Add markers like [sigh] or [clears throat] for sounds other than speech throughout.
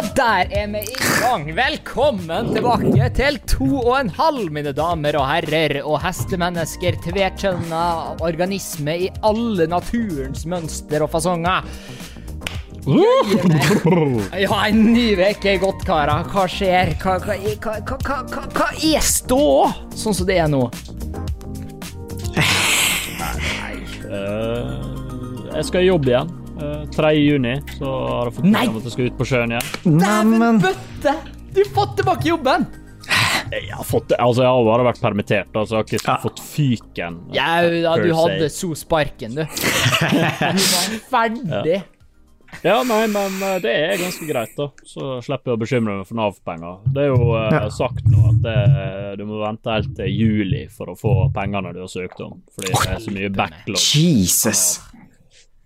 Og der er vi i gang. Velkommen tilbake til to og en halv, mine damer og herrer og hestemennesker, tvekjønna organisme i alle naturens mønster og fasonger. Ja, en ny uke er godt, karer. Hva skjer? Hva, hva, hva, hva, hva, er stå, sånn som det er nå? Eh, jeg skal jobbe igjen. Uh, 3. juni så har jeg fått beskjed om at jeg skal ut på sjøen igjen. Dæven bøtte! Du har fått tilbake jobben! Jeg har, fått, altså, jeg har bare vært permittert, altså jeg har ikke fått fyken. Ja, da, du se. hadde så sparken, du. [laughs] Du var ferdig. Ja, nei, men eh, det er ganske greit, da. Så slipper jeg å bekymre meg for Nav-penger. Det er jo eh, sagt nå at det, du må vente helt til juli for å få pengene du har søkt om. Fordi det er så mye backlog. Jesus.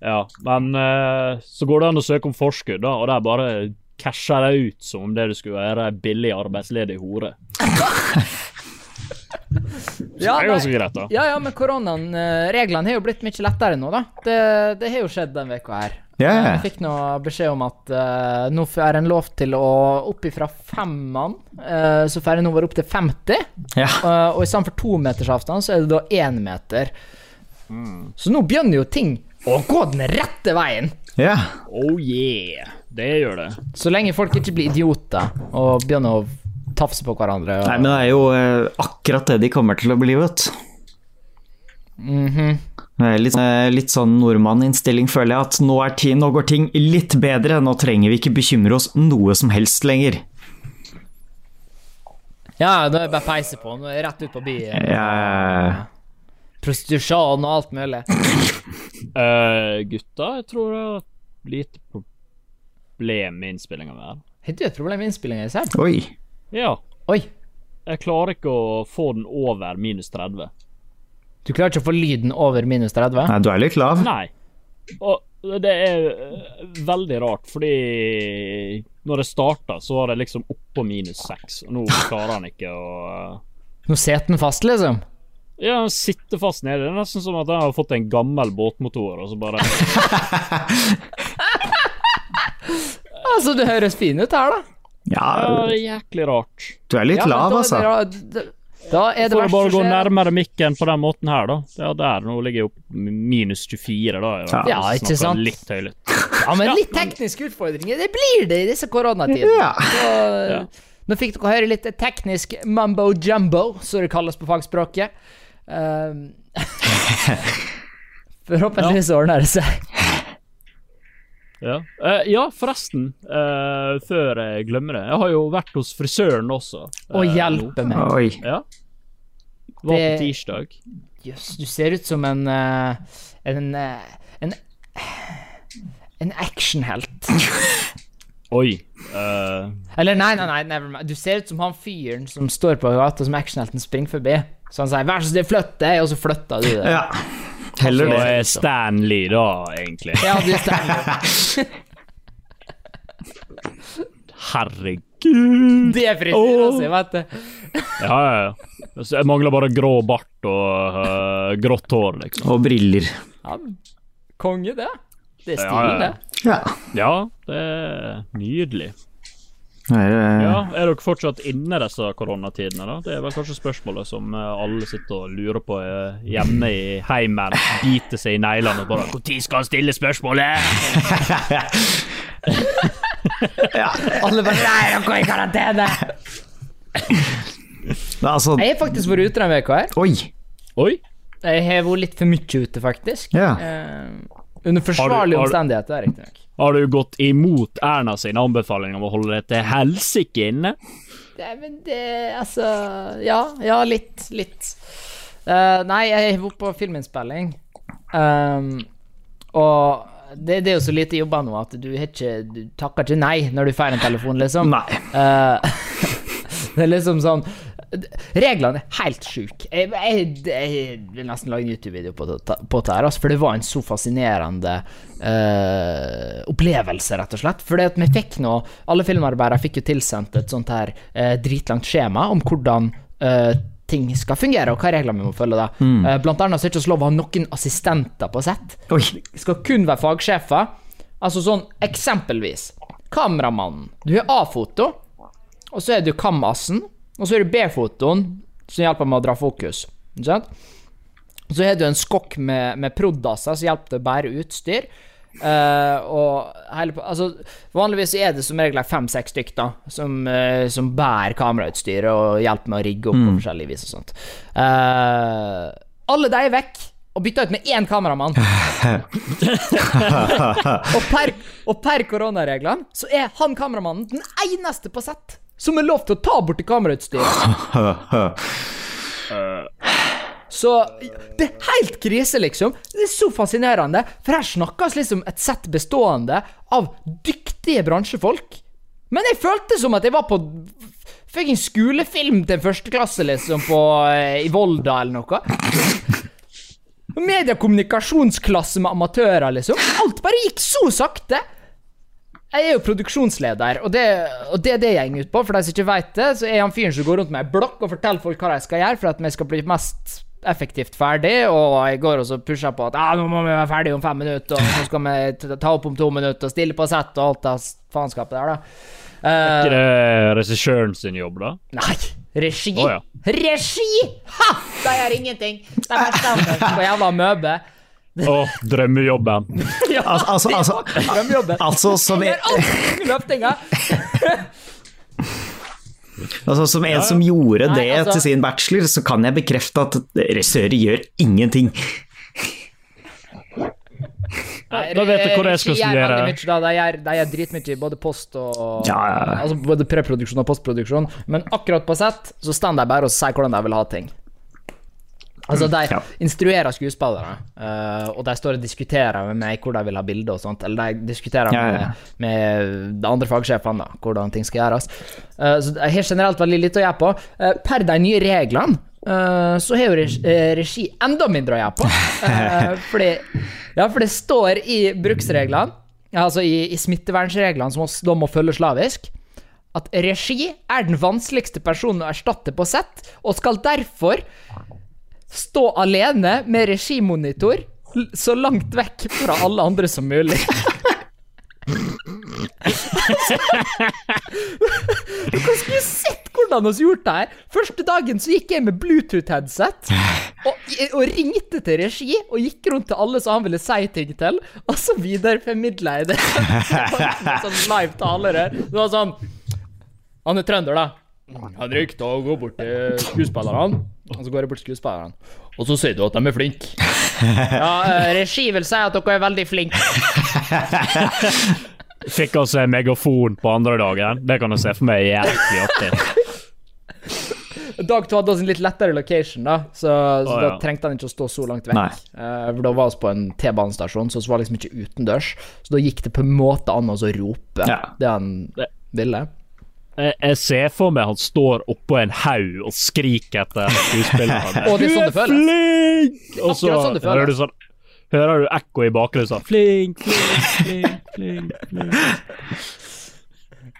Ja, men uh, så går det an å søke om forskudd, da, og der bare casher det ut som om det du skulle være ei billig arbeidsledig hore. [laughs] Ja, Det er ganske greit, da. ja, ja, men koronaen, eh, reglene har jo blitt mye lettere nå, da. Det, det har jo skjedd denne veka her. Ja, Eh. Jeg fikk nå beskjed om at uh, nå er en lov til å opp ifra fem mann, eh, så får en nå være opp til 50. Ja. Uh, og i tometersavstand, så er det da én meter. Så nå begynner jo ting å gå den rette veien. ja. Oh yeah, det gjør det. Så lenge folk ikke blir idioter og begynner å tafse på hverandre. Og, Nei, men det er jo eh, akkurat det de kommer til å bli, vet du. Mm Det er litt, eh, litt sånn nordmanninnstilling, føler jeg, at nå, er ti, nå går ting litt bedre. Nå trenger vi ikke bekymre oss noe som helst lenger. Ja, da er det bare peise på. Nå er jeg rett ut på byen. Ja. Prostitusjon og alt mulig. Uh, [laughs] gutta, jeg tror det er et lite problem med innspillinga mi. Har du et problem med innspillinga di? selv? Oi. Ja, Oi. jeg klarer ikke å få den over minus 30. Du klarer ikke å få lyden over minus 30? Nei, du er litt lav. Nei. Og det er eh, veldig rart, fordi når det starta, så var det liksom oppå minus 6, og nå klarer han ikke å eh, Nå sitter den fast, liksom? Ja, han sitter fast nede. Det er nesten som at han har fått en gammel båtmotor, og så bare [laughs] Altså, du høres fin ut her, da. Ja, Ja, det er jæklig rart. du er litt Ja, lav, da, altså. Da, da, da er det For å bare gå nærmere mikken på den måten her, da. Ja, der. Nå ligger jeg opp minus 24, da. Jeg Ja, ikke sant? Litt høylytt. Ja, men litt tekniske utfordringer, det blir det i disse koronatider. Ja. Så, Nå fikk dere høre litt teknisk mumbo jumbo, som det kalles på fagspråket. Um, [laughs] Forhåpentligvis ordner det seg. Ja, Uh, ja forresten. Uh, før jeg glemmer det. Jeg har jo vært hos frisøren også. Å uh, hjelpe meg. Oi. Ja. Var Det- på tirsdag. Jøss, du ser ut som en En En, en actionhelt. [laughs] Oi. eh, Eller nei, nei, nei, never mind. Du ser ut som han fyren som står på gata som actionhelten springer forbi. Så han sier 'vær så snill, flytt deg', og så flytta du deg. Ja. Heller det Og er Stanley, da, egentlig. [laughs] Ja, du Stanley. [laughs] Herregud. Det er frisyra si, vet du. Ja, ja, ja. Jeg mangler bare grå bart og uh, grått hår, liksom. Og briller. Ja, konge, det. Det er stilig, ja, ja. det. Ja. Ja, det er nydelig. Det er, eh, Ja, Er dere fortsatt inne disse koronatidene? da? Det er vel kanskje spørsmålet som eh, alle sitter og lurer på eh, hjemme i heimen. Biter seg i neglene og bare 'Når skal han stille spørsmålet?' [laughs] Alle bare Nei, dere er i karantene! Altså Jeg har faktisk vært ute denne uka her. Oi. Oi. Jeg har vært litt for mye ute, faktisk. Ja. Uh, under forsvarlige har du- omstendigheter, riktignok. Har du gått imot Erna sin anbefaling om å holde deg til helsike inne? Det, men det Altså Ja, ja, litt. Litt. Uh, nei, jeg vært på filminnspilling. Um, og det, det er jo så lite jobber nå at du, ikke, du takker ikke nei når du får en telefon, liksom. Nei. Uh, [laughs] det er liksom sånn Reglene er helt sjuke. Jeg, jeg, jeg vil nesten lage en YouTube-video på, på det her, altså, for det var en så fascinerende uh, opplevelse, rett og slett. Fordi at vi fikk nå Alle filmarbeidere fikk jo tilsendt et sånt her uh, dritlangt skjema om hvordan uh, ting skal fungere, og hva regler vi må følge. da mm. Blant annet så er det ikke så lov å ha noen assistenter på sett Oi. skal kun være fagsjefer. Altså sånn eksempelvis kameramannen. Du har A-foto, og så er du kam-assen, og så er det B-fotoen, som hjelper med å dra fokus. Ikke sant? Så har du en skokk med, med prod.asser som hjelper til å bære utstyr. Uh, og hele, altså, vanligvis er det som regel fem-seks stykk da som, uh, som bærer kamerautstyret og hjelper med å rigge opp på forskjellige vis og sånt. Uh, alle de er vekk, og bytta ut med én kameramann. [laughs] og per, og per koronareglene så er han kameramannen den eneste på sett som er lov til å ta borti kamerautstyr. [laughs] Så det er helt krise, liksom. Det er så fascinerende. For her snakkes liksom et sett bestående av dyktige bransjefolk. Men jeg følte som at jeg var på Fikk en skolefilm til en førsteklasse, liksom, på, eh, i Volda eller noe. Mediekommunikasjonsklasse med amatører, liksom. Alt bare gikk så sakte. Jeg er jo produksjonsleder, og det, og det er det jeg går ut på. For de som ikke vet det, så er han fyren som går rundt med ei blokk og forteller folk hva de skal gjøre for at vi skal bli mest effektivt ferdig, og jeg går og så pusher på at ah, nå må vi være ferdig om fem minutter, og 'nå skal vi ta opp om to minutter, og stille på sett og alt det faenskapet der, da. Er Uh, ikke det regissøren sin jobb, da? nei, regi! Oh, ja. Regi! Ha! De gjør ingenting. De er stemmer [laughs] på jævla møbe. Å, drømmejobben. Ja, Altså, altså, altså, drømmejobben. Altså, som, løftinger. [laughs] altså, som en som gjorde Nei, det altså- til sin bachelor, så kan jeg bekrefte at regissører gjør ingenting. Nei, Da vet jeg hvor jeg skal studere. De gjør, dritmye i både post og Ja, ja, ja. Altså både preproduksjon og postproduksjon. Men akkurat på sett så står de bare og sier hvordan de vil ha ting. Altså, de Ja. instruerer skuespillere, uh, og de står og diskuterer med meg hvor de vil ha bilde og sånt. Eller de diskuterer Ja, ja. Med, med de andre fagsjefene, da, hvordan ting skal gjøres. Uh, så jeg har generelt veldig lite å gjøre på. Uh, per de nye reglene så har jo regi, enda mindre å gjøre på. [laughs] Fordi, ja, for det står i bruksreglene, altså i, i smittevernreglene som oss da må følge slavisk, at regi er den vanskeligste personen å erstatte på sett, og skal derfor stå alene med regimonitor så langt vekk fra alle andre som mulig. Dere skulle sett hvordan vi gjorde det her. Første dagen så gikk jeg med Bluetooth-headset og, og ringte til regi og gikk rundt til alle som han ville si ting til, og så videreformidla jeg det. [laughs] sånn live talere. Det var sånn Han er trønder, da. Han Henrik, og gå bort til skuespillerne. Og så går jeg bort til skuespillerne. Og så sier du at de er flinke. [laughs] Ja, eh, regi vil si at dere er veldig flinke. [laughs] Fikk oss en megafon på andre dagen. Det kan du se for meg er jævlig artig. Dag to hadde oss en litt lettere location, da, så, så Å, da trengte han ikke å stå så langt vekk. Eh, for da var vi på en T-banestasjon, så vi var liksom ikke utendørs. Så da gikk det på en måte an å rope Ja. det han ville. Jeg, jeg ser for meg han står oppå en haug og skriker etter skuespillerne. [laughs] Og det er sånn det føles. flink! Og så sånn hører du sånn Hører du ekko i bakgrunnen sånn Flink, flink, flink, flink, flink.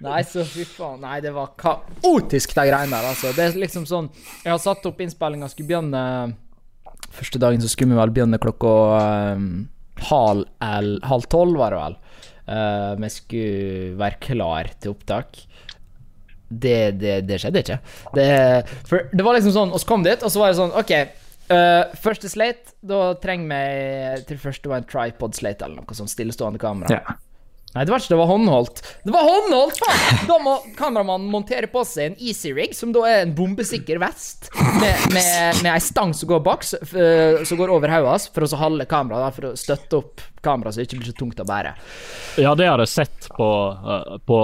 Nei, så fy faen. Nei, det var kaotisk, de greiene der, altså. Det er liksom sånn Jeg har satt opp innspillinga, skulle begynne Første dagen så skulle vi vel begynne klokka um, halv, el- halv tolv, var det vel. Eh, vi skulle være klar til opptak. Det, det, det skjedde ikke. Det, for det var liksom sånn Vi kom dit, og så var det sånn OK. uh, første slate, da trenger vi til første var en tripod slate eller noe sånn stillestående kamera. Ja. Nei, det var ikke det var håndholdt. Det var håndholdt, faen! Da må kameramannen montere på seg en Easy Rig, som da er en bombesikker vest, med, med, med ei stang som går bak, så- som går over hodet hans, for å så holde kameraet, for å støtte opp kameraet så det ikke blir så tungt å bære. Ja, det har jeg sett på, uh, på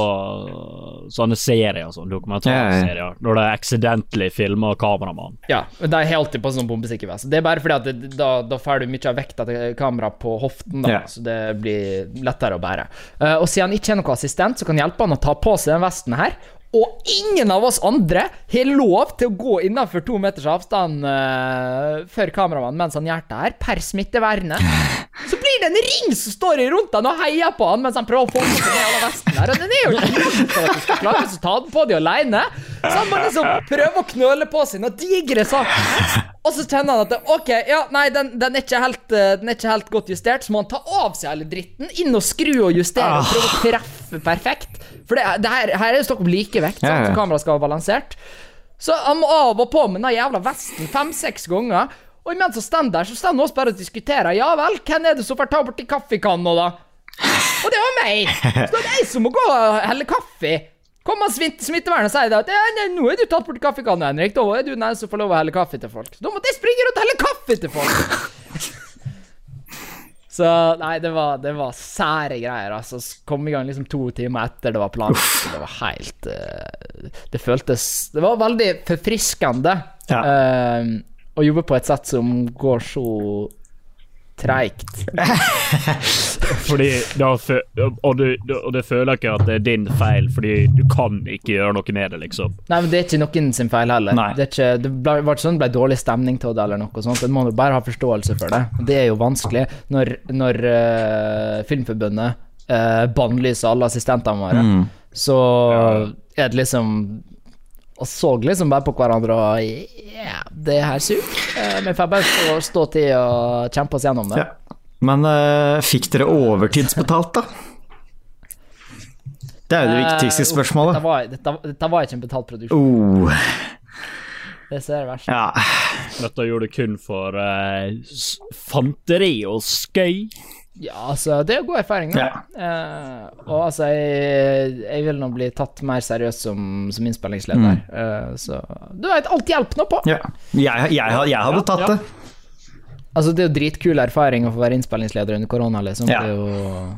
sånne serier, sånn dokumentarserier, når de accidentally filmer kameramann. Ja, men de har alltid på sånn bombesikker vest. Det er bare fordi at det, da, da får du mye av vekta til kameraet på hoften, da, Ja. så det blir lettere å bære. Eh, og siden han ikke er noen assistent, så kan hjelpe han å ta på seg den vesten her. Og ingen av oss andre har lov til å gå innenfor to meters avstand uh, for kameramannen mens han gjør det her, per smittevernet. Så blir det en ring som står rundt han og heier på han mens han prøver å få på seg den vesten der. Og den er jo ikke langt for at du skal klare å ta den på deg alene. Så han må liksom prøve å knøle på seg noen digre saker. Og så kjenner han at det, OK, ja, nei, den, den, er helt, eh, den er ikke helt godt justert, så må han ta av seg hele dritten, inn og skru og justere og prøve å treffe perfekt. For det, det her, her er det snakk om likevekt, Ja, ja. så kameraet skal være balansert. Så han må av og på med den jævla vesten fem-seks ganger. Og imens han står der, så står han også bare og diskuterer. Ja vel, hvem er det som får ta borti kaffekanna, da? Og det var meg! Så det er jeg som må gå og helle kaffe. Kommer smitt, smittevernet og sier at ja, nå er du tatt bort kaffekanna, Henrik. Da er du den som får lov å helle kaffe til folk. Så da måtte jeg springe rundt og helle kaffe til folk. [laughs] Så nei, det var, det var sære greier. Altså, kom i gang liksom to timer etter det var planlagt. Det var helt uh, Det føltes Det var veldig forfriskende Ja. uh, å jobbe på et sett som går så treigt. [laughs] Fordi da, og, du, og det føler ikke at det er din feil, fordi du kan ikke gjøre noe med det, liksom. Nei, men det er ikke noen sin feil heller. Nei. Det, er ikke, det ble, var ikke sånn det ble dårlig stemning til det, eller noe sånt. En må jo bare ha forståelse for det. Det er jo vanskelig når, når uh, Filmforbundet uh, bannlyser alle assistentene våre. Mm. Så er det liksom Og så liksom bare på hverandre og Ja, det her suger. Men vi får bare stå, stå til og kjempe oss gjennom det. Ja. Men uh, fikk dere overtidsbetalt, da? Det er jo det viktigste Eh, Dette spørsmålet. var, dette, dette var ikke en betalt produksjon. Oh, Det ser verst ut. ja. Dette gjorde du kun for uh, fanteri og skøy. Ja, altså, det er god erfaring. Da. Eh, og altså, jeg, jeg vil nå bli tatt mer seriøst som, som innspillingsleder. Eh, så du vet, alt hjelper nå på. ja. Jeg, jeg, jeg hadde tatt det. Altså, det er jo dritkul erfaring å få være innspillingsleder under korona, liksom. Ja. Det er jo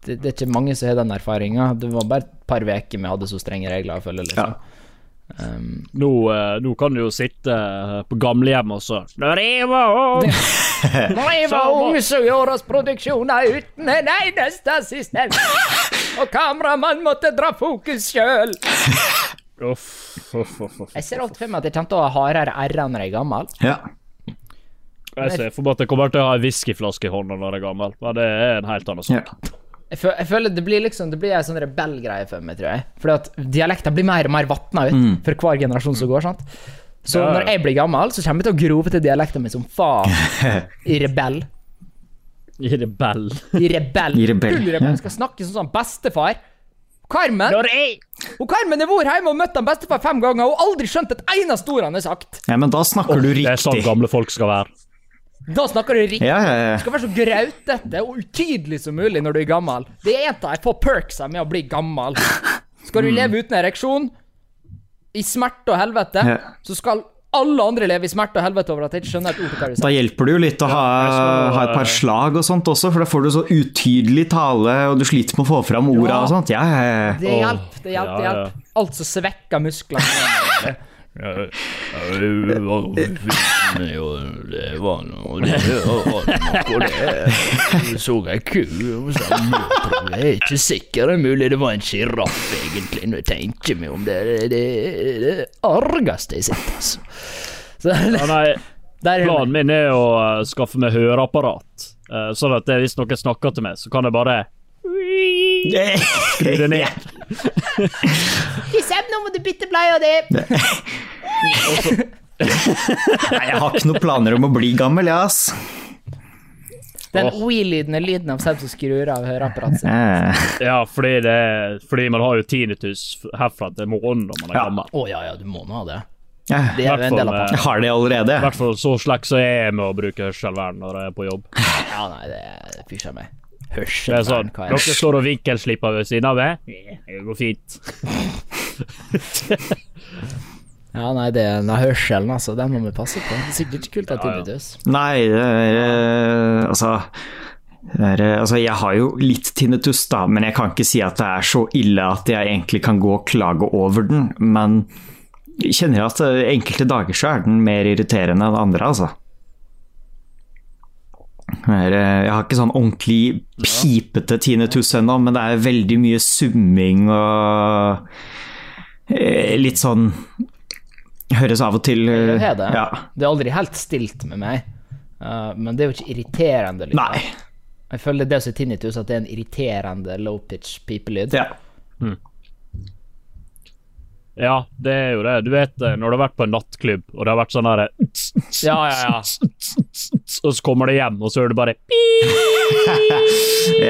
det, det er ikke mange som har den erfaringa. Det var bare et par uker vi hadde så strenge regler å følge, liksom. Um, Nå, eh, nå kan du jo sitte eh, på gamlehjemmet og [laughs] så Når jeg var ung Når jeg oss så produksjoner uten en eneste assistent. Og kameramann måtte dra fokus sjøl. Jeg ser alt for meg at jeg kommer til å ha hardere r-er når jeg er gammel. Ja. Jeg ser for meg at jeg kommer til å ha en whiskyflaske i hånda når jeg er gammel. Men det er en helt annen ja. Jeg, føl jeg føler Det blir liksom Det blir en sånn rebellgreie for meg, tror jeg. Fordi at dialekter blir mer og mer vatna ut for hver generasjon som går. sant? Så når jeg blir gammel, så kommer jeg til å grove til dialekten min som faen. [laughs] I rebell. I rebell. I rebell. I rebell, Full rebell. skal snakke som sånn bestefar. Carmen Og Carmen har vært hjemme og møtt bestefar fem ganger og aldri skjønt et eneste ord han har sagt. ja, men da snakker du riktig. Det er sånn gamle folk skal være. Da snakker du riktig. Ja, ja, ja. Du skal være så grautete og utydelig som mulig når du er gammel. Det er en av de få perksa med å bli gammel. Skal Mm. du leve uten ereksjon, i smerte og helvete, Ja. så skal alle andre leve i smerte og helvete over at jeg ikke skjønner et ord hva du Da hjelper det jo litt å ha, ha et par slag og sånt også, for da får du så utydelig tale, og du sliter med å få fram orda Ja. og sånt. Ja, ja, ja. Det hjelper, det hjelper, det Ja, ja. hjelper. Alt som svekker musklene. [laughs] Det var noe Det var noe det Så ei ku og Jeg er ikke sikker, det er mulig det var en sjiraff, egentlig, når jeg tenker meg om det. Det er det argeste jeg har sett, altså. Så, Ja, nei, planen min er å skaffe meg høreapparat. eh, sånn at hvis noen snakker til meg, så kan jeg bare skru det ned. [laughs] Kisem, nå må du bytte bleia di! [laughs] Nei, jeg har ikke noen planer om å bli gammel, jeg, ass. Den Åh. wee-lyden er lyden av Seb som skrur av høreapparatet sitt. Eh, Ja, fordi, det, fordi man har jo tinnitus herfra til månen når man er Ja. gammel. Å ja, ja, du må nå ha det. eh, Det er jo en del av pakken. Jeg har det allerede. I hvert fall så slekk som jeg er med å bruke hørselvern når jeg er på jobb. Ja, nei, det fysjer meg. Det er sånn, hva er Dere står og vinkelslipper ved siden av meg. Det går fint. [laughs] Ja, nei, det er hørselen, altså. Den må vi passe på. Det er sikkert ikke kult at Ja, ja. Nei, det er eh, Altså er, eh, altså, jeg har jo litt tinnitus, da, men jeg kan ikke si at det er så ille at jeg egentlig kan gå og klage over den. Men jeg kjenner at eh, enkelte dager så er den mer irriterende enn andre, altså. Det er, eh, Jeg har ikke sånn ordentlig pipete tinnitus ennå, men det er veldig mye summing og eh, litt sånn Høres av og til det er, det. Ja. Det er aldri helt stilt med meg. Men det er jo ikke irriterende lyd. Nei. Jeg føler det som er tinnitus, at det er en irriterende low pitch pipelyd. Ja. Ja, det er jo det. Du vet eh, når du har vært på en nattklubb, og det har vært sånn derre [laughs] Ja, ja, ja. Og så kommer du hjem, og så hører du bare [laughs]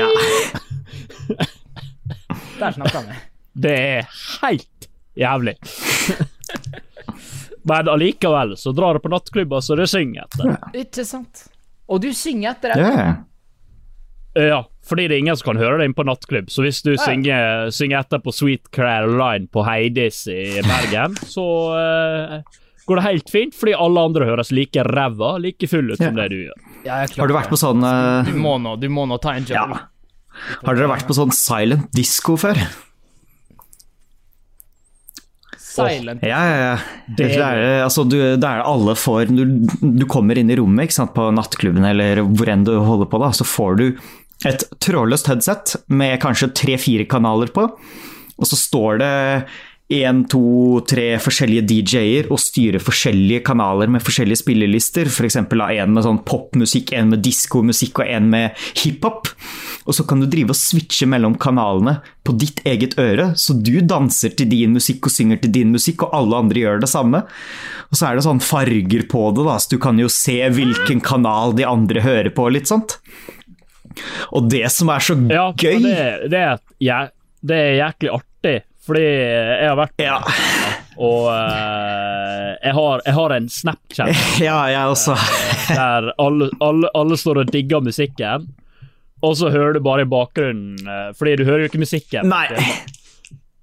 Ja. Der snakka vi. Det er helt jævlig. Men allikevel så drar du på nattklubber så du synger etter. Ikke sant? Og du synger etter det. ja. Ja, fordi det er ingen som kan høre det inne på nattklubb. Så hvis du synger, synger etter på Sweet Caroline på Heidis i Bergen, [laughs] så uh, går det helt fint, fordi alle andre høres like ræva, like full ut som Ja. det du gjør. Ja, Har du vært på sånn uh... Du må nå, du må nå ta en Ja. jobb. Har dere vært på sånn silent disco før? Silent. Ja, ja, ja. Det Det er, altså, du, det er alle får du, du kommer inn i rommet ikke sant, på nattklubben eller hvor enn du holder på, da, så får du et trådløst headset med kanskje tre-fire kanaler på, og så står det én, to, tre forskjellige DJ-er og styrer forskjellige kanaler med forskjellige spillelister. F.eks. en med sånn popmusikk, en med diskomusikk og en med hiphop. Og så kan du drive og switche mellom kanalene på ditt eget øre, så du danser til din musikk og synger til din musikk, og alle andre gjør det samme. Og så er det sånn farger på det, da, så du kan jo se hvilken kanal de andre hører på, litt sånt. Og det som er så Ja, gøy det, det, er, ja, det er jæklig artig, fordi jeg har vært på Ja, [laughs] Og uh, jeg, har, jeg har en Snapchat [laughs] ja jeg også. der alle, alle, alle står og digger musikken, og så hører du bare i bakgrunnen eh, Fordi du hører jo ikke musikken. Nei.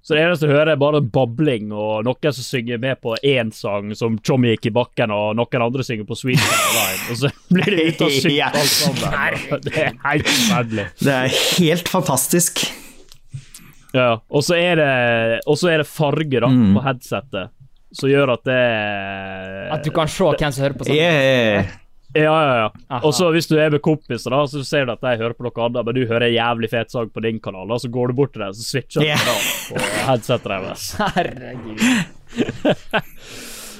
Så det eneste du hører, er bare babling og noen som synger med på én sang, som Tjommi gikk i bakken, og noen andre synger på Sweet [laughs] Line. og så blir det ute og [laughs] synger alt sammen. Det er helt forferdelig. Det er helt fantastisk. Ja, og så er det, og så er det farge da, Mm. på headsetet, som gjør at det At du kan se hvem som hører på sangen? Yeah. Ja, ja, ja. Og så hvis du er med kompiser, da, så ser du at de hører på noe annet, men du hører en jævlig fet sang på din kanal, og så går du bort til dem, så switcher du yeah. på headsetet deres. [laughs] Herregud.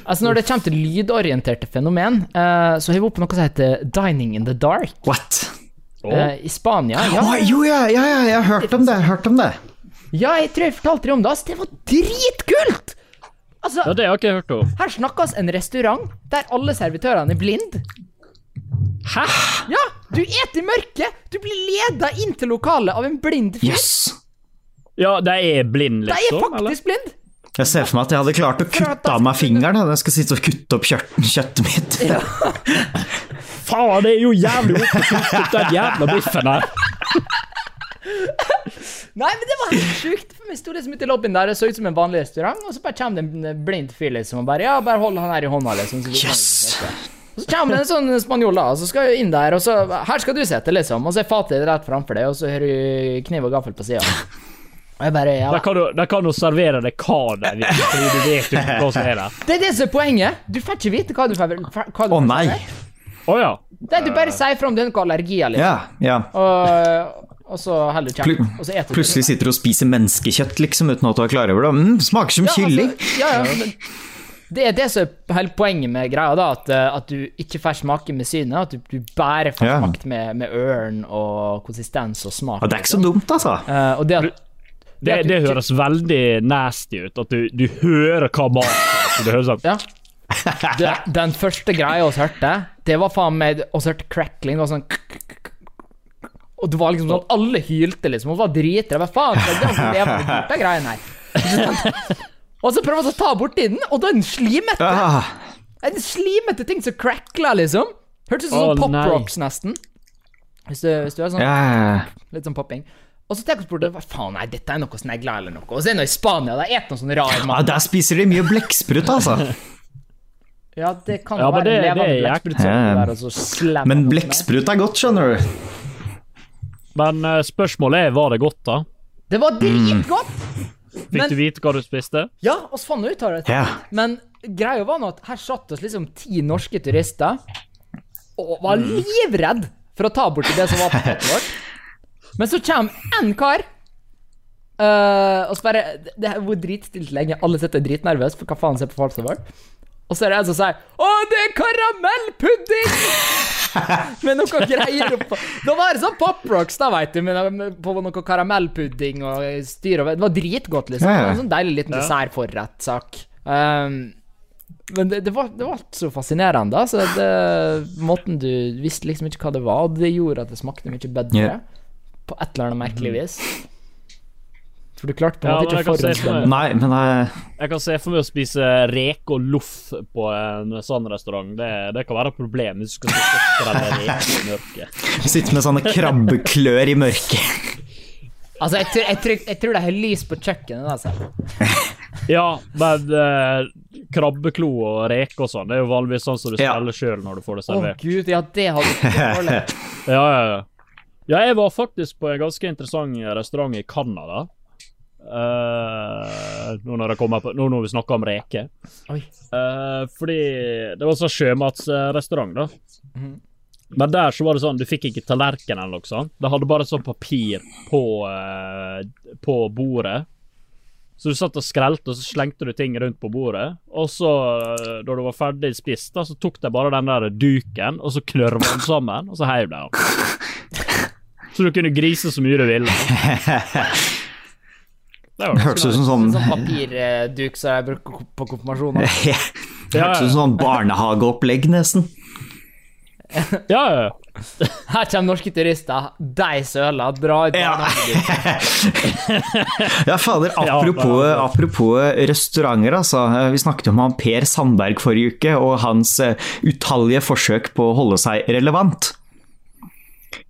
altså Når det kommer til lydorienterte fenomen, uh, så har vi oppe noe som heter Dining in the Dark. What? Eh, I Spania. Ja, Oh, jo, ja, ja, ja, jeg har hørt om det. Hørt om det. ja, jeg tror jeg fortalte deg om det. Altså, det var dritkult! Altså, Ja, det har ikke hørt om. Her snakkes en restaurant der alle servitørene er blind. Hæ? Ja, du eter i mørket! Du blir leda inn til lokalet av en blind fyr. Yes. Ja, de er blind, liksom? De er faktisk eller? blind! Jeg ser for meg at jeg hadde klart å kutte av meg fingeren. Jeg skal sitte og kutte opp kjøtt, kjøttet mitt. Faen, det er jo jævlig opp å kutte ut den jævla biffen her. Nei, men det var helt sjukt. For Vi sto liksom ute i lobbyen der, det så ut som en vanlig restaurant, og så bare kommer det en blind fyr liksom, og bare Ja, bare hold han her i hånda, liksom. Så vi kan Yes. Så kommer det en sånn spanjol, da, og så skal jeg inn der, og så Her skal du sitte, liksom. Og så er fatet rett framfor deg, og så har du kniv og gaffel på sida. Bare Ja. Der kan du, der kan du servere deg hva de vil, fordi du vet jo hva som er der. Det er det som er poenget. Du får ikke vite hva du får du Å får nei. Å ja. Det er du bare sier fra om du har noen allergier, liksom. Ja, yeah. Og, og så heller du. Og du. plutselig sitter du og spiser menneskekjøtt, liksom, uten at du er klar over det. Mm, smaker som Ja, altså, kylling. ja, ja, men det er det som er hele poenget med greia, da, at, eh, at du ikke får smake med synet. At du, du bare får yeah. smakt med, med ørn og konsistens og smak. Og det er ikke så dumt, altså. Uh, og det at Det, at du det ikke- høres veldig nasty ut, at du, du hører hva maten er. Så Det høres sånn Ja. Den første greia vi hørte, det var faen meg Vi hørte crackling. Det var sånn Og det var liksom sånn at alle hylte, liksom. Og var dritredde. Hva faen? Det er greia borte her. Og så prøver han å ta borti den, og da er den slimete. Ah, En slimete ting som crackler, liksom. Hørtes ut som oh, sånn nei. pop rocks, nesten. Hvis du, hvis du er sånn yeah. litt sånn popping. Og så tenker jeg på det, hva faen, nei, dette er noe snegler eller noe. Og så er det noe i Spania, de spiser noe sånn rar ja, der spiser de mye blekksprut, altså. [laughs] Ja, det kan Ja, være det- en levende blekksprut som Ja. der, og så slemmer Men blekksprut er godt, skjønner du. Men uh, spørsmålet er, var det godt, da? Det var dritgodt! Fikk Men- du vite hva du spiste? Ja, oss fant ut av det. Ja. Men greia var nå at her satt oss liksom ti norske turister og var livredd for å ta borti det som var på fatet [laughs] vårt. Men så kommer en kar Uh, og så bare Det har vært dritstilt lenge, alle sitter dritnervøse for hva faen ser på fatet vårt. Og så er det en som sier 'Å, det er karamellpudding!' [laughs] med noe greier oppå. Da var det sånn Pop Rocks, da, veit du, med, på noe karamellpudding og styr og Det var dritgodt, liksom. Ja, ja. Det var En sånn deilig liten dessertforrettsak. Um, men det, det, var, det var så fascinerende. Altså, det, måten du visste liksom ikke hva det var, og det gjorde at det smakte mye bedre. Yeah. På et eller annet merkelig vis. For du klarte på en Ja, måte ikke å jeg kan se for meg- Nei, men eh, Jeg kan se for meg å spise reke og loff på en sånn restaurant. Det, det kan være et problem hvis du skal sitte skrelle i mørket. sitte med sånne krabbeklør i mørket. Altså, jeg, tror- jeg, tror- jeg tror det er lys på kjøkkenet. Altså. Ja, men eh, krabbeklo og reke og sånn, det er jo vanligvis sånn som du Ja. skreller sjøl når du får det Å oh, gud, ja, det hadde. [laughs] Ja, ja, ja. Ja, jeg var faktisk på en ganske interessant restaurant i Canada. Eh, nå når på Nå når vi snakker om reker. Oi. Eh, fordi det var sånn sjømatsrestaurant, da. Men der så var det sånn, du fikk ikke tallerken eller noe sånt. Det hadde bare sånn papir på, uh, på bordet. Så du satt og skrelte, og så slengte du ting rundt på bordet. Og så, da du var ferdig spist, da, så tok de bare den der duken, og så knørva den sammen, og så heiv de den. [laughs] Så du kunne grise så mye du ville. [laughs] Det var [laughs] Det hørtes ut som sånn sånn papirduk som jeg bruker på konfirmasjoner. Det hørtes ut som sånn barnehageopplegg, nesten. [laughs] Ja, ja, ja. Her kommer norske turister. De søla, dra ut barnehagen. [laughs] Ja, fader, apropos, apropos restauranter, altså. Vi snakket om han Per Sandberg forrige uke, og hans eh, utallige forsøk på å holde seg relevant.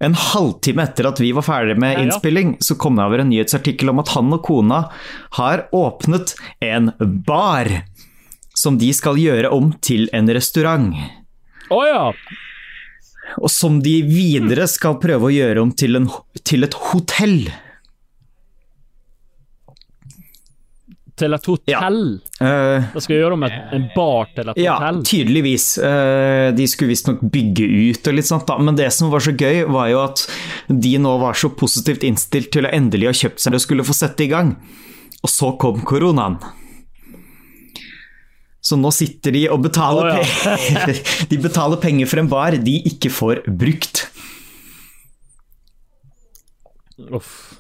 En halvtime etter at vi var ferdig med innspilling, så kom det over en nyhetsartikkel om at han og kona har åpnet en bar. Som de skal gjøre om til en restaurant. Å ja. Og som de videre skal prøve å gjøre om til, en, til et hotell. Til et hotell. Eh, Da skal gjøre om et, en bar til et Ja, hotell. tydeligvis. Uh, De skulle visstnok bygge ut og litt sånt, da. Men det som var så gøy, var jo at de nå var så positivt innstilt til å endelig ha kjøpt seg det og skulle få sette i gang. Og så kom koronaen. Så nå sitter de og betaler, oh, ja. penger, [laughs] de betaler penger for en bar de ikke får brukt. Uff.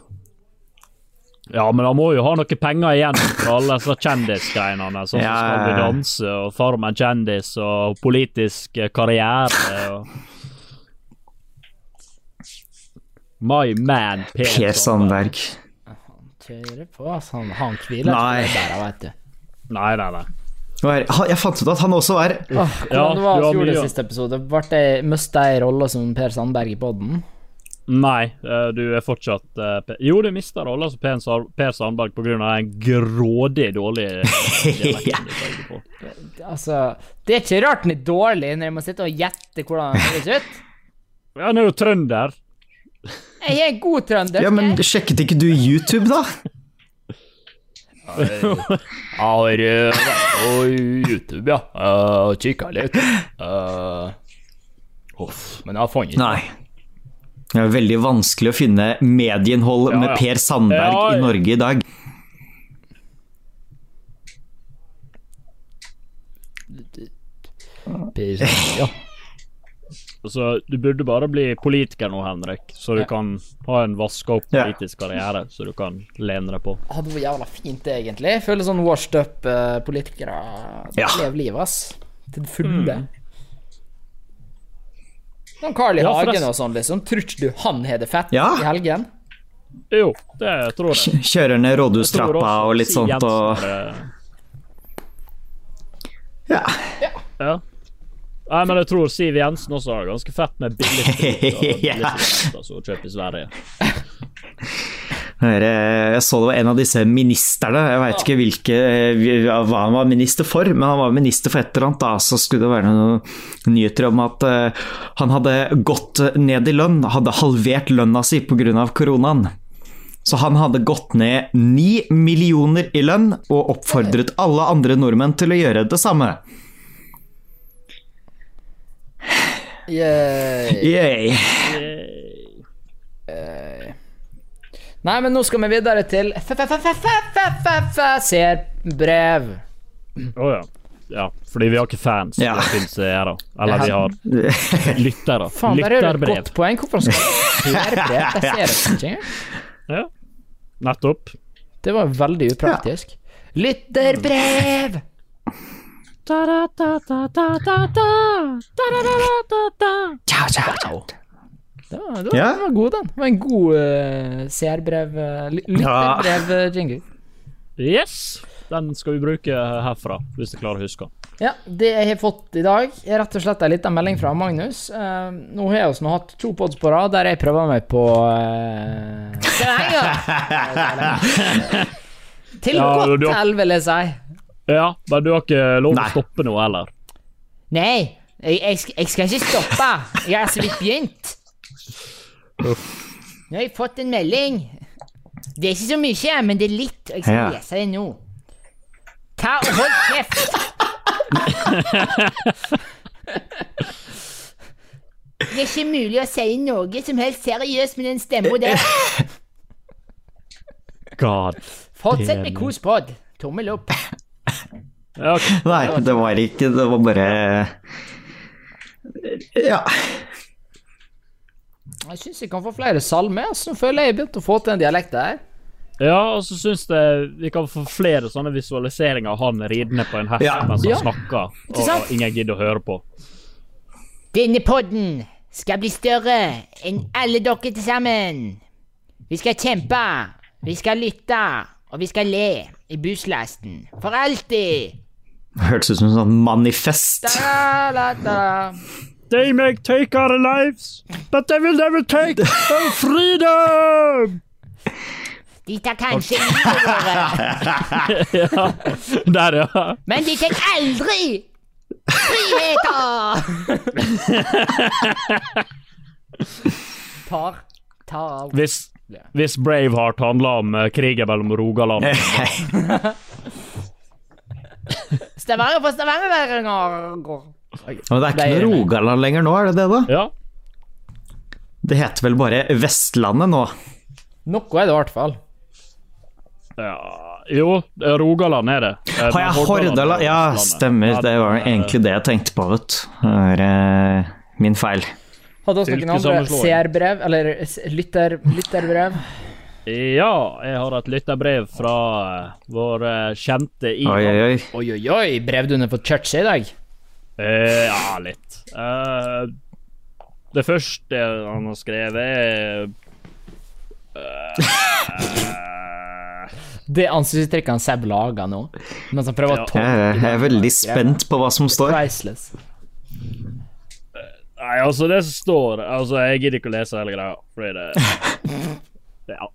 Ja, men han må jo ha noe penger igjen for alle disse kjendisgreiene. Sånn som Ja, Skal ja, vi ja. danse og Farmen kjendis og politisk karriere og My man Per, Per Sandberg. Kjører på, altså. Han, han hviler Nei. ikke der, veit du. Nei, nei, nei. Jeg fant ut at han også er Åh, Ja, hvordan det var du har det siste episode? Ble jeg, Mista jeg rolla som Per Sandberg i poden? Nei, eh, du er fortsatt eh, Jo, du mista rolla som Per, Sandberg pga. en grådig dårlig [laughs] du. Altså, det er ikke rart den er dårlig når jeg må sitte og gjette hvordan den høres ut. Ja, Han er jo trønder. Jeg er en god trønder. Ja, men sjekket ikke du YouTube, da? Jeg har eh, vært på YouTube, ja, og kikka litt. Uh, men jeg fant ikke Nei. Det er veldig vanskelig å finne medieinnhold Ja, med ja. Per Sandberg Ja, i. Norge i dag. Ja. Altså, du burde bare bli politiker nå, Henrik, så du Ja. kan ha en vaska opp politisk karriere, så du kan lene deg på. Hadde vært jævla fint, det, egentlig. Jeg føler sånn washed up eh, Ja. lever livet, ass. Til det fulle. Sånn Carl I. Ja, Hagen og sånn, liksom. Tror du han har det fett Ja. i helgen? Jo, det tror jeg. Kjører ned rådhustrappa og litt sånt Jensen og Ja. Ja. Ja. Nei, men jeg tror Siv Jensen også har ganske fett med billig sprit [laughs] Ja. som hun kjøper i Sverige. Jeg så det var en av disse ministerne, jeg veit ikke hvilke, eh, hva han var minister for, men han var minister for et eller annet. da, Så skulle det være noen nyheter om at eh, han hadde gått ned i lønn, hadde halvert lønna si pga. koronaen. Så han hadde gått ned ni millioner i lønn og oppfordret alle andre nordmenn til å gjøre det samme. Yay. Yay. Nei, men nå skal vi videre til Serbrev. Å oh, ja. ja. Fordi vi har ikke fans ja. som fins eh, her, Eller vi har [laughs] lyttere. Faen, der er det et godt poeng. Hvorfor skal vi serbrev? Det ser jeg ikke. Ja. Nettopp. Det var veldig upraktisk. Ja. Lytterbrev! Ciao, ciao, ciao. Det var, det var, Ja. den var god, den. Det var en god uh, seerbrev uh, Lytterbrev-jingle. Yes! Den skal vi bruke herfra, hvis jeg klarer å huske. Ja, det jeg har fått i dag, er rett og slett en liten melding fra Magnus. Uh, nå har vi nå hatt to pods på rad der jeg prøver meg på [laughs] uh, Til Ja, godt har- hell, vil jeg si. Ja, men du har ikke lov til å stoppe nå heller. Nei, jeg, jeg, jeg skal ikke stoppe. Jeg har så vidt begynt. Nå har jeg fått en melding. Det er ikke så mye, men det er litt, og jeg skal Ja. lese det nå. Ta og hold kjeft! Det er ikke mulig å si noe som helst seriøst med den stemma der. God. Fortsett med kospod. Tommel opp. Ok. Nei, det var ikke Det var bare Ja. Jeg syns vi kan få flere salmer. Så nå føler jeg jeg begynte å få til en dialekt der. ja og så syns jeg vi kan få flere sånne visualiseringer av han ridende på en hest Ja. mens han Ja. snakker, og, og ingen gidder å høre på. Denne podden skal bli større enn alle dere til sammen. Vi skal kjempe, vi skal lytte, og vi skal le i busslasten. For alltid. Hørtes ut som en sånt manifest. Da, da, da. They may take our lives, but they will never take our freedom! De tar kanskje livet vårt, [laughs] ja. Der, ja. men de tar aldri friheten! tar, tar alt. Hvis, hvis Braveheart handler om eh, krigen mellom Rogaland [laughs] Stavanger for stavangerværinger. Men det er ikke noe Rogaland lenger nå, er det det, da? Ja. Det heter vel bare Vestlandet nå? Noe er det i hvert fall. ja Jo, Rogaland er det. Eh, Å jeg Hordaland. Ja, stemmer. Det var egentlig det jeg tenkte på, vet du. Det er eh, min feil. Hadde også noen andre seerbrev, eller lytter, lytterbrev. Ja, jeg har et lytterbrev fra eh, vår eh, kjente Oi, Ivan. oi, oi. Oi, oi, oi, brev du ned på church i dag? Eh, ja, litt. Eh, det første han har skrevet, er eh, Det ansiktsuttrykket han Seb lager nå, mens han prøver Ja. å tolke Jeg er veldig spent på hva som står. Priceless. Nei, altså, det som står Altså, jeg gidder ikke å lese hele greia, fordi det [laughs] Ja.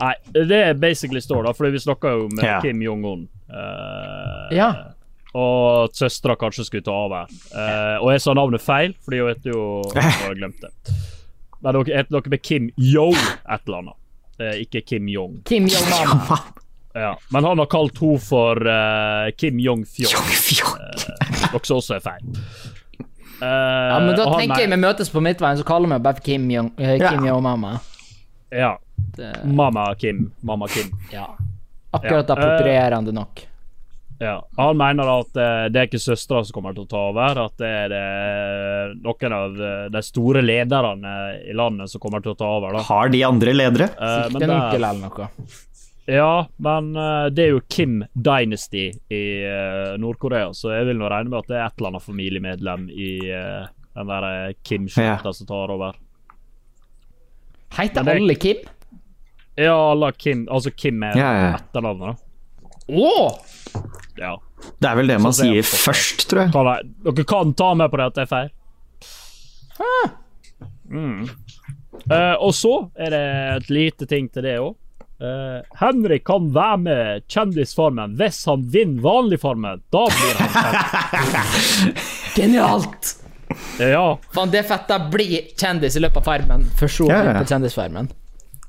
Nei, det basically står, da, fordi vi snakka jo med Ja. Kim Jong-un. Uh, Ja. Og at søstera kanskje skulle ta over. Eh, og jeg sa navnet feil, fordi hun heter jo Jeg har glemt det. Men dere heter noe med Kim Yo et eller annet. Eh, ikke Kim Jong. Kim Jong-mama. Ja. Men han har kalt henne for eh, Kim Jong-fjong, noe som også er feil. Eh, Ja, men da han tenker jeg vi møtes på midtveien, så kaller vi bare for Kim Jong, eh, Ja. Kim Jong-mama. Ja. Det- Mamma Kim. Mamma Kim. Ja. Akkurat Ja, approprierende nok. Ja. Han mener at eh, det er ikke søstera som kommer til å ta over, at det er det, noen av eh, de store lederne i landet som kommer til å ta over. da. Har de andre ledere? Eh, men Sikkert en det- onkel eller noe. Ja, men eh, det er jo Kim Dynasty i eh, Nord-Korea, så jeg vil nå regne med at det er et eller annet familiemedlem i eh, den der eh, Kim-slekta Ja. som tar over. Heter det- alle Kim? Ja, alle Kim Altså Kim er Ja, ja. etternavnet, da. Å! Ja. Det er vel det man er sier først, tror jeg. Kan jeg, dere kan ta med på det at det er feil. Mm. Uh, og så er det et lite ting til det òg. Henrik kan være med Kjendisfarmen hvis han vinner Vanligfarmen. Da blir han kjent. [laughs] Genialt! Ja, Faen, det er fett. Da blir kjendis i løpet av farmen, for så Ja, å bli ja. på Kjendisfarmen.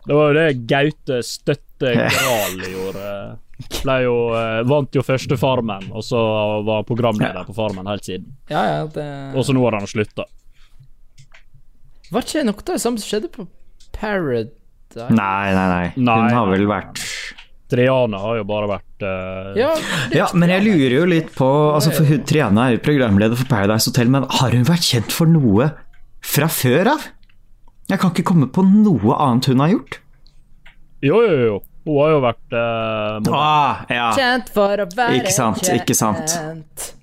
det var jo det Gaute Støtte Gral [laughs] gjorde. Ble jo, eh, vant jo første Farmen, og så var programleder programleder på Farmen helt siden. Ja, ja, det Og så nå har han slutta. Var ikke noe av det samme som skjedde på Paradise? Nei, nei, nei. Nei, Hun har vel vært Triana har jo bare vært uh... Ja, Ja, men jeg lurer jo litt på altså For hun, Triana er jo programleder for Paradise Hotel, men har hun vært kjent for noe fra før av? Jeg kan ikke komme på noe annet hun har gjort. Jo, jo, jo. Hun har jo vært eh. Ah, ja. Kjent for å være Ikke sant, kjent. ikke sant.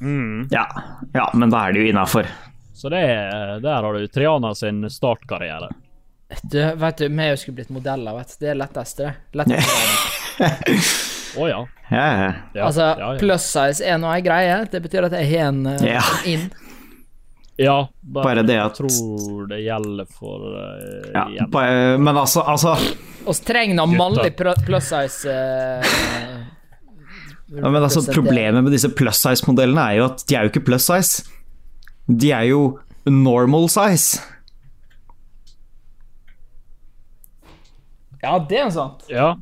Mm. ja. Ja, men da er det jo innafor. Så det, er- der har du Triana sin startkarriere. Du, vet du, vi skulle blitt modeller, vet du. Det er letteste, det. Letteste. Å [laughs] ja. Ja, altså, ja, ja. plus size er nå ei greie. Det betyr at jeg har en uh, inn. Ja bare, Bare det at Jeg tror det gjelder for uh, ja. bare- Men altså, altså Vi trenger noen mannlig plus size uh, [laughs] Ja, men altså, Problemet med disse plus size-modellene er jo at de er jo ikke plus size. De er jo normal size. Ja, det er sant. Ja.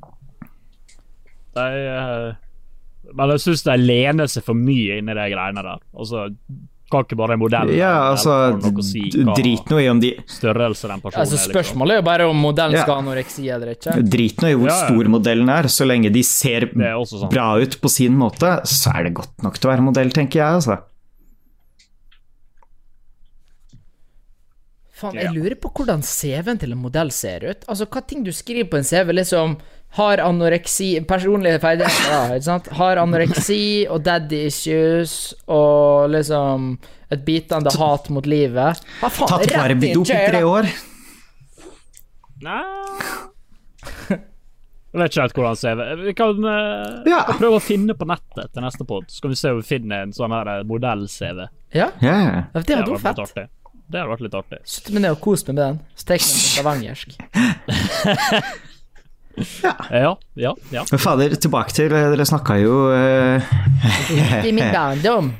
De, uh, men jeg syns de lener seg for mye inn i de greiene der. Altså, kan ikke bare en modell Ja, altså har noe å si Drit noe i om de størrelse den personen Altså, liksom. Spørsmålet er jo bare om modellen Ja. skal ha anoreksi eller ikke. Drit noe i hvor Ja, ja. stor modellen er, så lenge de ser er sant. bra ut på sin måte, så er det godt nok til å være modell, tenker jeg, altså. Faen, jeg lurer på hvordan CV-en til en modell ser ut. Altså, hva ting du skriver på en CV, liksom har anoreksi Personlige ferdigheter, ikke sant? Har anoreksi og daddy issues og liksom et bitende hat mot livet. Hva faen, Tatt rett i i tre år. Nei Jeg vet ikke helt hvordan CV Vi kan, uh, Ja. prøve å finne på nettet til neste pod. Så kan vi se om vi finner en sånn her eh, modell-CV. Ja, Ja, ja, det hadde vært fett. artig. Det hadde vært litt artig. Sitte meg ned og kose meg med den. Jeg den på stavangersk. [laughs] Ja, ja, ja. Men fader, tilbake til Dere snakka jo uh... I min barndom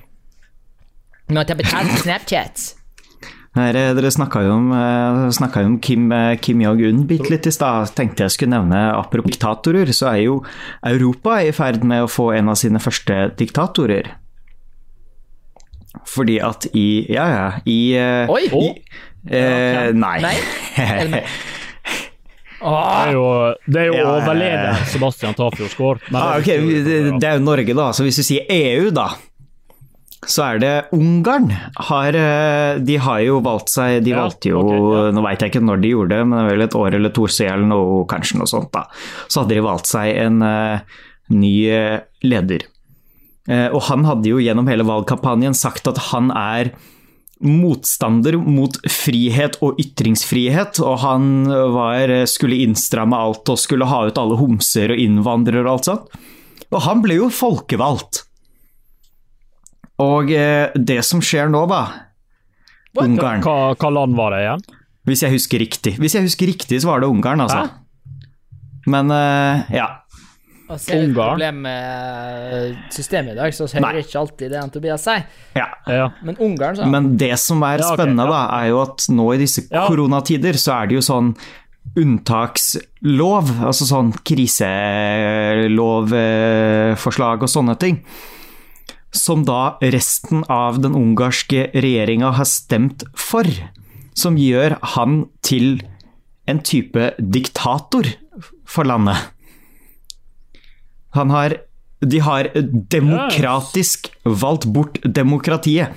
måtte jeg betale Snapchat. Her, eh, dere snakka jo om, eh, jo om Kim, eh, Kim Jong-un bitte litt i stad. Tenkte jeg skulle nevne apropos diktatorer, så er jo Europa i ferd med å få en av sine første diktatorer. Fordi at i Ja, ja, i eh, Oi! i, eh, Nei. Nei? [laughs] Er det er jo, det er jo Ja, overleder Sebastian Tafjord [laughs] Ah, okay. det er jo Norge, da. Så hvis du sier EU, da, så er det Ungarn. Har, eh, de har jo valgt seg De Ja, valgte jo okay, ja. Nå veit jeg ikke når de gjorde det, men det er vel et år eller to siden, eller noe, kanskje noe sånt. da. Så hadde de valgt seg en uh, ny eh, leder. Uh, og han hadde jo gjennom hele valgkampanjen sagt at han er motstander mot frihet og ytringsfrihet, og han var, skulle innstramme alt og skulle ha ut alle homser og innvandrere og alt sånt. Og han ble jo folkevalgt. Og eh, det som skjer nå, da Ungarn. Hva, hva land var det igjen? Hvis jeg husker riktig. Hvis jeg husker riktig, så var det Ungarn, altså. Men eh, ja. Og ser er et problem med systemet i dag, så hører Nei. ikke alltid det han Tobias sier. ja. Ja. Men Ungarn, så. Men det som er spennende, ja. da, er jo at nå i disse Ja. koronatider, så er det jo sånn unntakslov, altså sånn kriselovforslag og sånne ting, som da resten av den ungarske regjeringa har stemt for, som gjør han til en type diktator for landet. Han har De har demokratisk valgt bort demokratiet.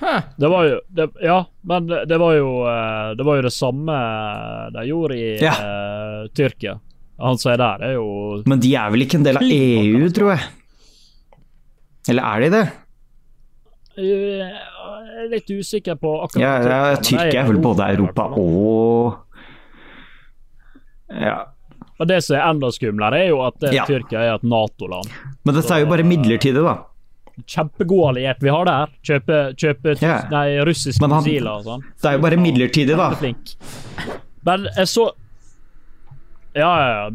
Huh. Det var jo det, Ja, men det, det var jo eh, Det var jo det samme de gjorde i Ja. uh, Tyrkia. Han som er der, er jo Men de er vel ikke en del av EU, tror jeg? Eller er de det? Jeg er litt usikker på akkurat Ja, ja, Tyrkia er vel både Europa og Ja. Og det som er enda skumlere, er jo at eh, Ja. Tyrkia er et Nato-land. Men dette er jo bare midlertidig, da. Kjempegod alliert vi har der. Kjøpe, kjøpe Ja. nei, russiske han- missiler og sånn. Det er jo bare midlertidig, da. Men jeg så Ja, ja, ja.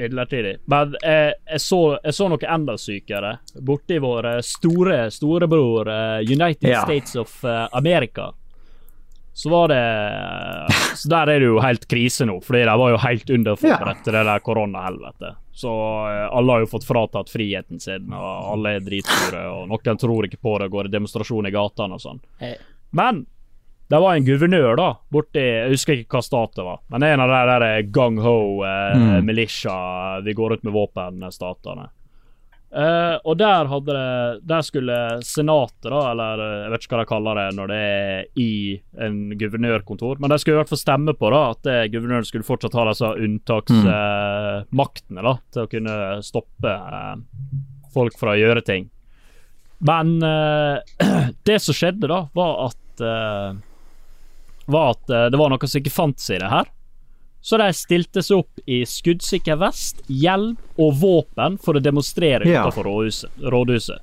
Midlertidig. Men jeg, jeg, så, jeg så noe enda sykere. Borti vår store storebror eh, United Ja. States of eh, America. Så var det Så der er det jo helt krise nå, fordi de var jo helt underforberedt til det der koronahelvetet. Så eh, alle har jo fått fratatt friheten sin, og alle er dritsure, og noen tror ikke på det, går i demonstrasjon i gatene og sånn. Eh, Men Det var en guvernør da, borti Jeg husker ikke hva stat det var, men en av de der gung-ho eh, Mm. militia, vi går ut med våpen-statene. Eh, og der hadde det Der skulle senatet, da, eller eh, jeg vet ikke hva de kaller det når det er i en guvernørkontor, men de skulle i hvert fall stemme på da at eh, guvernøren skulle fortsatt ha disse unntaksmaktene da, til å kunne stoppe eh, folk fra å gjøre ting. Men eh, [clears throat] det som skjedde, da, var at eh, Var at eh, det var noe som ikke fantes i det her. Så de stilte seg opp i skuddsikker vest, hjelm og våpen for å demonstrere Ja. utenfor rådhuset. rådhuset.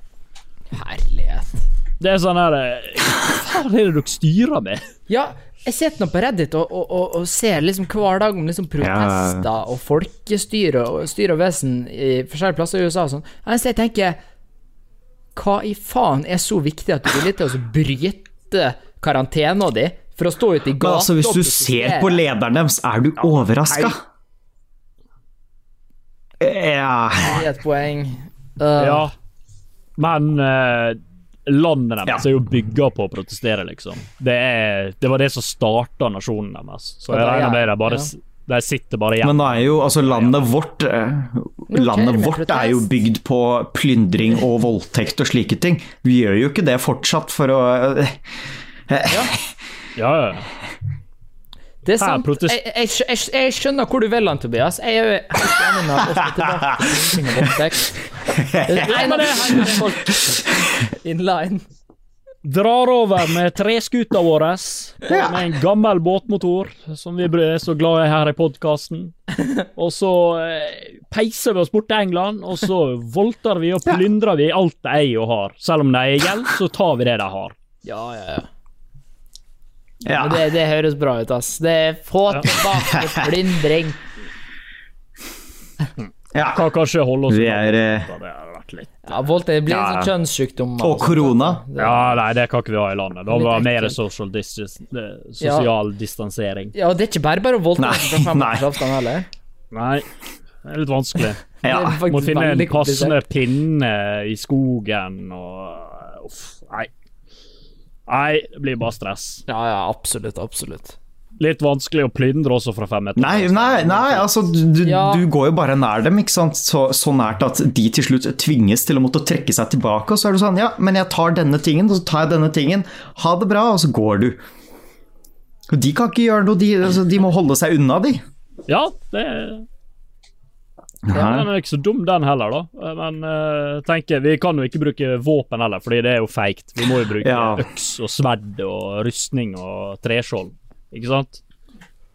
Herlighet. Det er sånn her eh, Hva faen er det dere styrer med? Ja, jeg sitter nå på Reddit og, og, og, og ser liksom hver dag om liksom protester og folkestyre og styre og vesen i forskjellige plasser i USA og sånn. Altså, jeg tenker Hva i faen er så viktig at du er villig til å bryte karantena di for å stå ute i Men gata altså, hvis du ser på lederen deres, er du overraska? Ja Det er et poeng. Uh, Ja, men uh, landet deres Ja. er jo bygga på å protestere, liksom. Det, er, det var det som starta nasjonen deres. Så jeg regner med ja. de bare De sitter bare igjen. Men da er jo altså landet vårt eh, Landet vårt er jo bygd på plyndring og voldtekt og slike ting. Vi gjør jo ikke det fortsatt for å eh, [laughs] Ja, ja. Det er sant. Jeg, jeg, jeg, jeg skjønner hvor du vil han, Tobias. Jeg er helt enig med å tilbake til plyndring og voldtekt. Det er folk in line. Drar over med treskuta vår med en gammel båtmotor, som vi er så glad i her i podkasten. Og så eh, peiser vi oss bort til England, og så voldtar vi og plyndrer vi alt de eier og har. Selv om de eier gjeld, så tar vi det de har. Ja, ja, ja. Ja. Det, det høres bra ut, ass. Det er få tilbake plyndring. [laughs] ja. Kan kanskje holde oss Vi er eh, Det har vært litt Ja, voldtekt blir en Ja. sånn kjønnssykdom. Og korona. Ja, nei, det kan ikke vi ha i landet. Da var det mer social distance, sosial sosial distansering. Ja, det er ikke bare bare å noen fra fem nei. meters avstand heller. Nei, det er litt vanskelig. [laughs] Ja. Det Må finne en passende pinne i skogen og Uff, nei. Nei, det blir bare stress. Ja, ja, absolutt, absolutt. Litt vanskelig å plyndre også fra fem meter. Nei, nei, nei, altså du, du, Ja. du går jo bare nær dem, ikke sant? Så, så nært at de til slutt tvinges til å måtte trekke seg tilbake, og så er du sånn Ja, men jeg tar denne tingen, og så tar jeg denne tingen. Ha det bra, og så går du. Og de kan ikke gjøre noe, de, altså, de må holde seg unna, de. Ja, det ja, Den er ikke så dum, den heller, da. Men uh, tenker, vi kan jo ikke bruke våpen heller, fordi det er jo feigt. Vi må jo bruke Ja. øks og sverd og rustning og treskjold, ikke sant?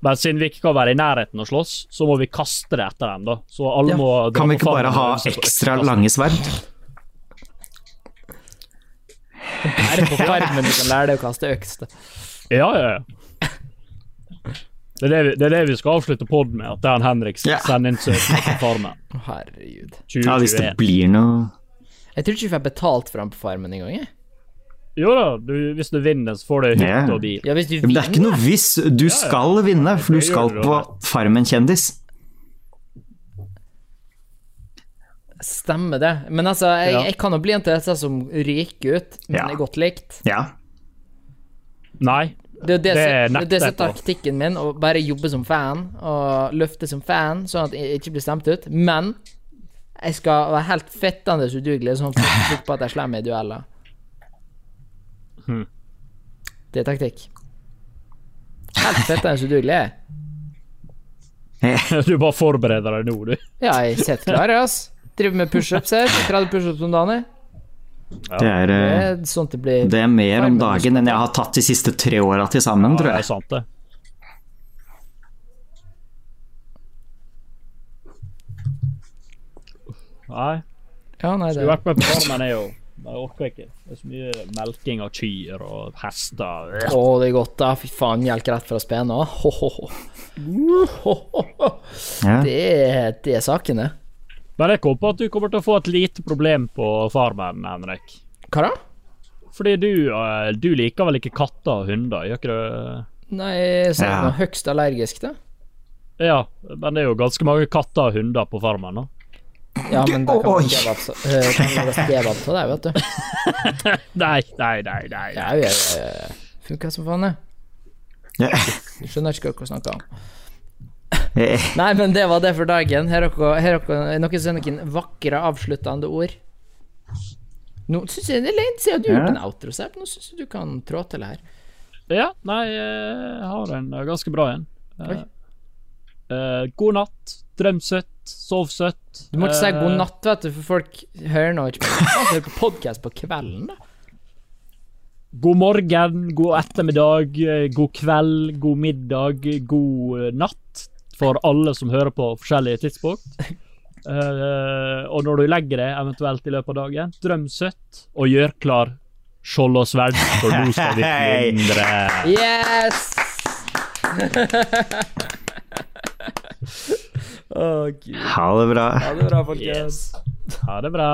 Men siden vi ikke kan være i nærheten og slåss, så må vi kaste det etter dem, da. Så alle Ja. må Kan vi ikke bare ha ekstra lange sverd? Er det på farmen du kan lære deg å kaste øks? Ja, ja, ja. Det er det, vi, det er det vi skal avslutte pod med, at han Henrik som sender inn søknad [laughs] til Farmen. Herregud. Ja, hvis det blir noe Jeg tror ikke vi får betalt for han på farmen engang. jeg. Jo da, du, hvis du vinner, så får du hytte yeah. og bil. Ja, hvis du Men det er ikke noe hvis. Du skal vinne, for du skal på. Farmen kjendis. Stemmer det. Men altså, jeg, Ja. jeg kan jo bli en til disse som ryker ut, men Ja. er godt likt. Ja. Nei. Det er det, Det som- er taktikken min, å bare jobbe som fan og løfte som fan, sånn at jeg ikke blir stemt ut. Men jeg skal være helt fettende udugelig, sånn tror på at jeg slår meg i dueller. Hmm. Det er taktikk. Helt fettende udugelig, jeg. [laughs] Du bare forbereder deg nå, du. Ja, jeg sitter klar, ass. Driver med pushups her. 30 pushups om dagen. Jeg. Det er, Det eh, er sånn det blir. det er mer om dagen enn jeg har tatt de siste tre åra til sammen, Ja, tror det er sant, det. Nei, Ja, nei, skulle vært med på Farmen, jeg òg. Jeg orker ikke. Det er så mye melking av kyr og hester. Å, det er godt, da. Fy faen, melk rett fra spena. Ho, ho, ho. Ho, ho, ho. Ja. Det er, det er saken, det. Men jeg kom på at du kommer til å få et lite problem på Farmen, Henrik. Hva da? Fordi du, eh, du liker vel ikke katter og hunder, gjør ikke du? Nei, jeg er Ja. jeg høgst allergisk, da. Ja, men det er jo ganske mange katter og hunder på Farmen, da. Ja, men da kan man lage kebab av deg, vet du. [laughs] Nei, nei, nei, nei. Ja, ja, ja, ja. Funker som faen, det. Jeg skjønner ikke hva du snakker om. [laughs] Nei, men det var det for dagen. Her er noen, som har noen vakre avsluttende ord? Nå syns jeg det er leit siden du Ja. gjorde en outro, Sepp. Nå syns jeg du kan trå til her. Ja, nei, jeg har en eh, ganske bra en. Eh, god natt, drøm søtt, sov søtt. Du må ikke si Eh, god natt, vet du, for folk hører nå ikke på hører på podkast på kvelden, da. God morgen, god ettermiddag, eh, god kveld, god middag, god eh, natt for alle som hører på forskjellige tidspunkt. Uh, [laughs] og når du legger deg eventuelt i løpet av dagen, drøm søtt og gjør klar skjold og sverd, for nå skal vi [laughs] plyndre. Yes! [laughs] oh, gud. Ha det bra. Ha det bra, folkens. Ha det bra.